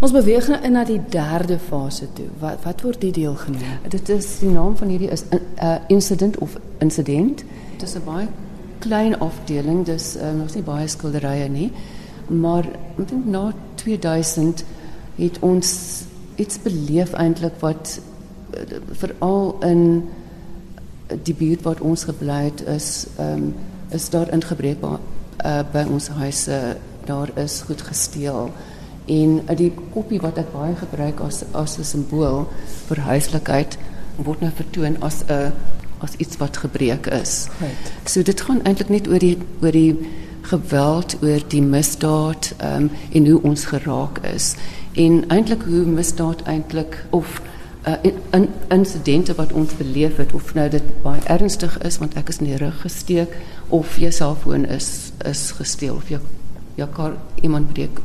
Ons beweeg nou in na die derde fase toe. Wat wat word die deel genoem? Dit is die naam van hierdie is 'n uh, incident of incident. Dit is 'n baie klein afdeling, dis uh, nog nie baie skilderye nie. Maar ek na 2000 het ons iets beleef eintlik wat uh, veral in die buurt wat ons gebly het is ehm is daar ingebreek uh, by ons huise. Daar is goed gesteel. En uh, die koppie wat ek baie gebruik as as 'n simbool vir huislikheid word nou vertoon as 'n as iets wat gebreek is. Right. So dit gaan eintlik net oor die oor die geweld, oor die misdaad um, en hoe ons geraak is. En eintlik hoe misdaad eintlik of uh, in insidente wat ons beleef het of nou dit baie ernstig is want ek is in die rug gesteek of jou selfoon is is gesteel of jou jou kar iemand breek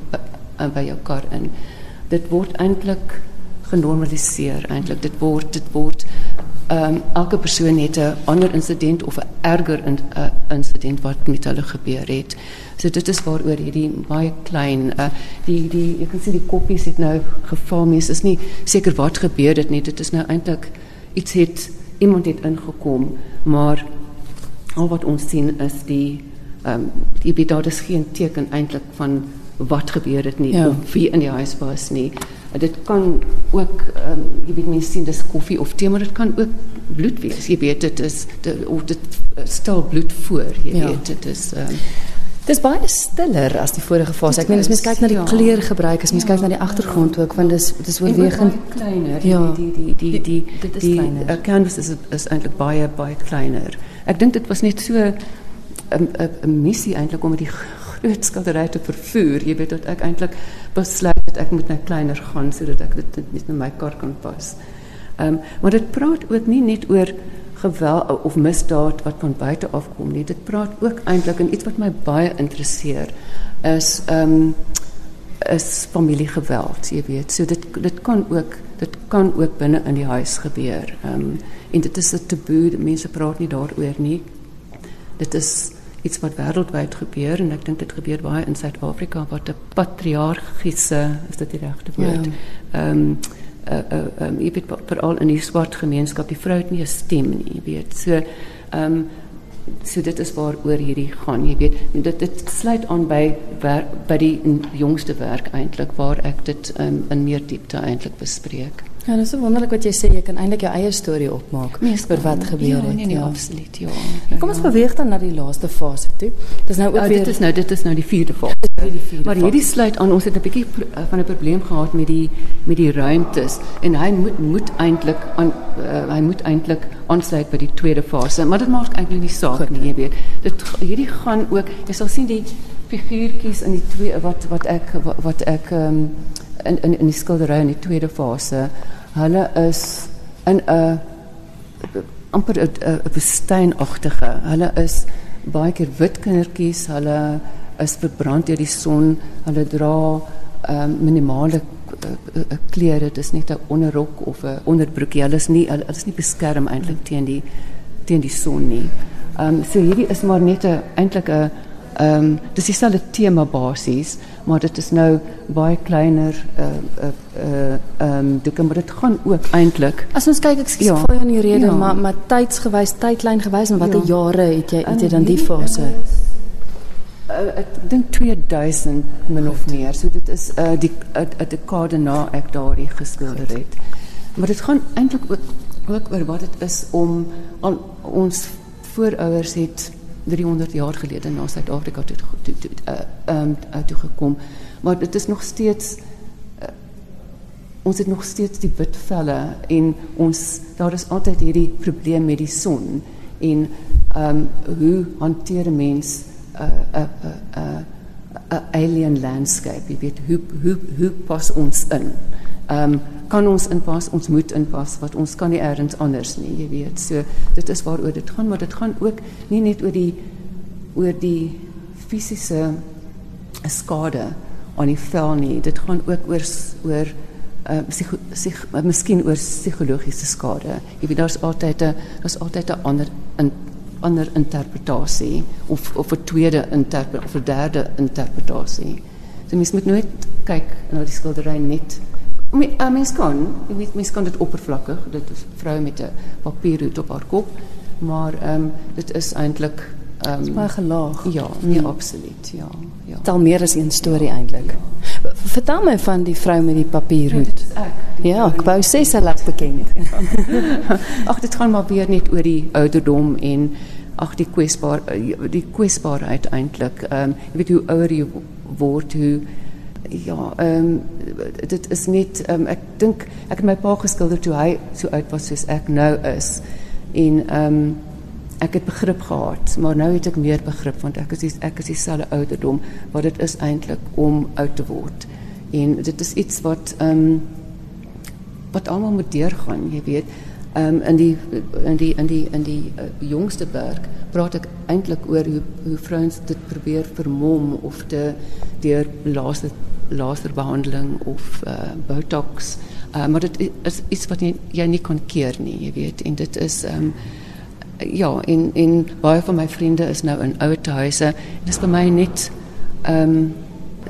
uh, by jou kar in. Dit word eintlik genormaliseer eintlik. Dit word dit word ehm um, elke persoon het 'n ander insident of 'n erger in, uh, insident wat met hulle gebeur het. So dit is waaroor hierdie baie klein uh, die die jy kan sien die koppies het nou geval mens is nie seker wat gebeur het nie. Dit is nou eintlik iets het iemand het ingekom, maar al wat ons sien is die ehm um, jy weet daar is geen teken eintlik van wat gebeur het nie ja. of wie in die huis was nie. Dit kan ook ehm um, jy weet mense sien dis koffie of tee maar dit kan ook bloed wees. Jy weet dit is dit of dit stel bloed voor, jy ja. weet dit is ehm um, Dis baie stiller as die vorige fase. Ek meen as mens kyk na die ja. kleurgebruik, as mens ja, kyk na die agtergrond ja. ook want dis dis oorwegend kleiner. Ja. Die die die die die die, kleiner. Die uh, canvas is is eintlik baie baie kleiner. Ek dink dit was net so 'n 'n 'n missie eintlik om die skildery te vervoer. Jy weet dat ek eintlik besluit dat ek moet nou kleiner gaan sodat ek dit net in my kar kan pas. Ehm um, maar dit praat ook nie net oor geweld of misdaad wat van buite af kom nie. Dit praat ook eintlik en iets wat my baie interesseer is um, is familiegeweld, jy weet. So dit dit kan ook dit kan ook binne in die huis gebeur. Ehm um, en dit is 'n taboe. Mense praat nie daaroor nie. Dit is iets wat wêreldwyd gebeur en ek dink dit gebeur baie in Suid-Afrika wat 'n patriargiese is dit die regte woord. Ja. Um, uh uh um, jy weet veral in die swart gemeenskap die vrou het nie 'n stem nie, jy weet. So um, so dit is waaroor hierdie gaan, jy weet. Dit dit sluit aan by by die jongste werk eintlik waar ek dit um, in meer diepte eintlik bespreek. Ja, dat is so wonderlik wat jy sê. Jy kan eintlik jou eie storie opmaak nee, oor wat gebeur ja, het. Nee, nee, ja, absoluut, ja. Kom ons beweeg dan na die laaste fase toe. Dis nou ook uh, weer Dit is nou dit is nou die vierde fase. Die vierde maar hierdie sluit aan ons het 'n bietjie uh, van 'n probleem gehad met die met die ruimtes en hy moet moet eintlik aan uh, hy moet eintlik aansluit by die tweede fase, maar dit maak eintlik nie saak Goed. nie, jy weet. Dit hierdie gaan ook jy sal sien die figuurtjies in die twee wat wat ek wat, wat ek um, in in in die skildery in die tweede fase hulle is in 'n amper 'n woestynagtige. Hulle is baie keer wit kindertjies, hulle is verbrand deur die son, hulle dra um, minimale uh, klere, dis net 'n onderrok of 'n onderbroekie. Hulle is nie hulle is nie beskerm eintlik teen die teen die son nie. Ehm um, so hierdie is maar net 'n eintlik ehm um, dis dieselfde tema basies, maar dit is nou baie kleiner uh uh uh ehm um, dit kan maar dit gaan ook eintlik. As ons kyk ek skiet ja, vir jou in die rede, ja. maar maar tydsgewys, tydlyn gewys en watter ja. jare het jy het jy dan die fase? Uh, ek dink 2000 min of meer. So dit is uh die 'n dekade na ek daardie geskilder het. Maar dit gaan eintlik ook ook oor wat dit is om al ons voorouers het 300 jaar gelede na Suid-Afrika toe toe toe uh, um, toe gekom. Maar dit is nog steeds uh, ons het nog steeds die wit velle en ons daar is altyd hierdie probleem met die son en ehm um, hoe hanteer 'n mens 'n uh, 'n alien landscape? Jy weet hoe hoe hoe pas ons in? Ehm um, kan ons inpas, ons moet inpas wat ons kan nie elders anders nie, jy weet. So dit is waaroor dit gaan, maar dit gaan ook nie net oor die oor die fisiese skade aan die vel nie. Dit gaan ook oor oor uh psigo, psig, uh, miskien oor psigologiese skade. Jy weet daar's altyd 'n daar's altyd 'n ander 'n ander interpretasie of of 'n tweede interpretasie of 'n derde interpretasie. So mens moet nooit kyk na die skildery net. Eh, mens kan, mens kan dit oppervlakkig, dit is 'n vrou met 'n papierhoed op haar kop, maar ehm um, dit is eintlik ehm um, baie gelaag. Ja, nee, hmm. absoluut, ja. Ja. Tel meer as een storie eintlik. Ja. Vertel my van die vrou met die papierhoed. Ja, ek. Ja, ek wou sê sy laat bekend. Ag, dit gaan maar weer net oor die ouderdom en ag die kwesbaar die kwesbaarheid eintlik. Ehm um, jy weet hoe ouer jy word, hoe ja, ehm um, dit is net ehm um, ek dink ek het my pa geskilder toe hy so oud was soos ek nou is. En ehm um, ek het begrip gehad, maar nou het ek meer begrip want ek is die, ek is dieselfde ouderdom wat dit is eintlik om oud te word. En dit is iets wat ehm um, wat almal moet deurgaan, jy weet. Um, in die in die in die in die uh, jongste werk praat ek eintlik oor hoe hoe vrouens dit probeer vermom of te deur laaste laserbehandeling of uh, botox. Uh, maar dit is iets wat jy, jy nie kan keer nie, jy weet. En dit is um, ja, en en baie van my vriende is nou in ouer huise. Dit is vir my net um,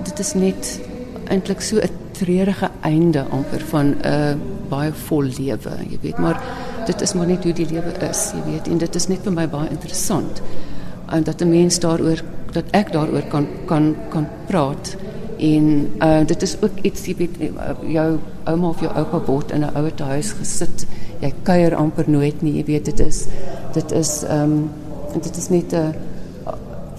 dit is net eintlik so 'n treurige einde amper van 'n uh, baie vol lewe, jy weet. Maar dit is maar net hoe die lewe is, jy weet. En dit is net vir my baie interessant. En dat 'n mens daaroor dat ek daaroor kan kan kan praat En uh, dit is ook iets, jy weet, jou ouma of jou oupa word in 'n ouer huis gesit. Jy kuier amper nooit nie, jy weet dit is dit is ehm um, dit is net 'n uh,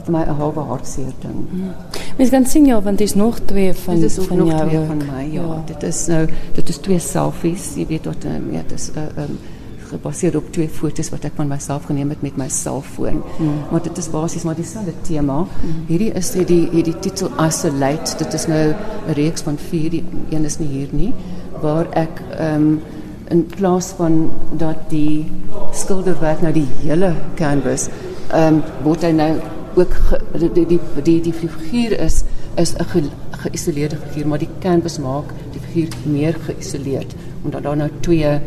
vir my 'n halwe hartseer ding. Hmm. Mens kan sien ja, want dit is nog twee van dit is ook van nog jou twee van my. Ja, ja, dit is nou dit is twee selfies, jy weet wat um, ja, dit is 'n uh, ehm um, gebaseer op twee foto's wat ek van myself geneem het met my selfoon. Mm. Maar dit is basies maar dieselfde tema. Mm. Hierdie is die hierdie titel Isolate. Dit is nou 'n reeks van 4, die een is nie hier nie, waar ek ehm um, in plaas van dat die skilderwerk nou die hele canvas ehm um, word hy nou ook ge, die, die die die die figuur is is 'n ge, geïsoleerde figuur, maar die canvas maak die figuur meer geïsoleerd omdat daar nou twee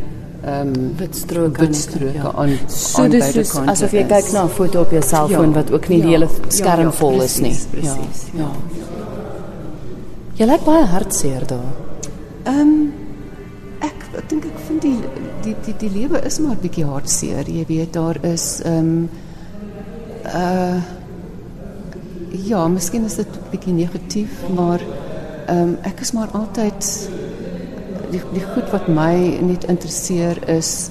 ehm um, witstroke witstroke ja. aan so aan dis soos asof jy kyk na 'n foto op jou selfoon ja. wat ook nie ja. die hele skerm ja, ja, vol precies, is nie. Presies. Ja. ja. Jy lyk baie hartseer daar. Ehm um, ek ek dink ek vind die die die die lewe is maar bietjie hartseer. Jy weet daar is ehm um, uh ja, miskien is dit 'n bietjie negatief, maar ehm um, ek is maar altyd die die goed wat my net interesseer is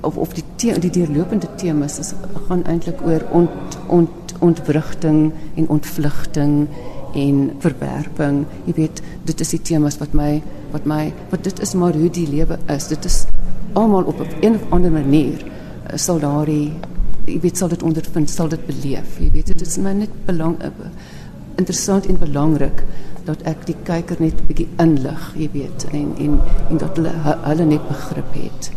of of die te, die deurlopende temas is gaan eintlik oor ont ont ontwrigting en ontvlugting en verwerping. Jy weet, dit is die temas wat my wat my wat dit is maar hoe die lewe is. Dit is almal op 'n of ander manier eh, sal daardie jy weet sal dit ondervind, sal dit beleef. Jy weet, dit is my net belang eh, interessant en belangrik dat ek die kyker net 'n bietjie inlig, jy weet, en en en dat hulle hulle net begrip het.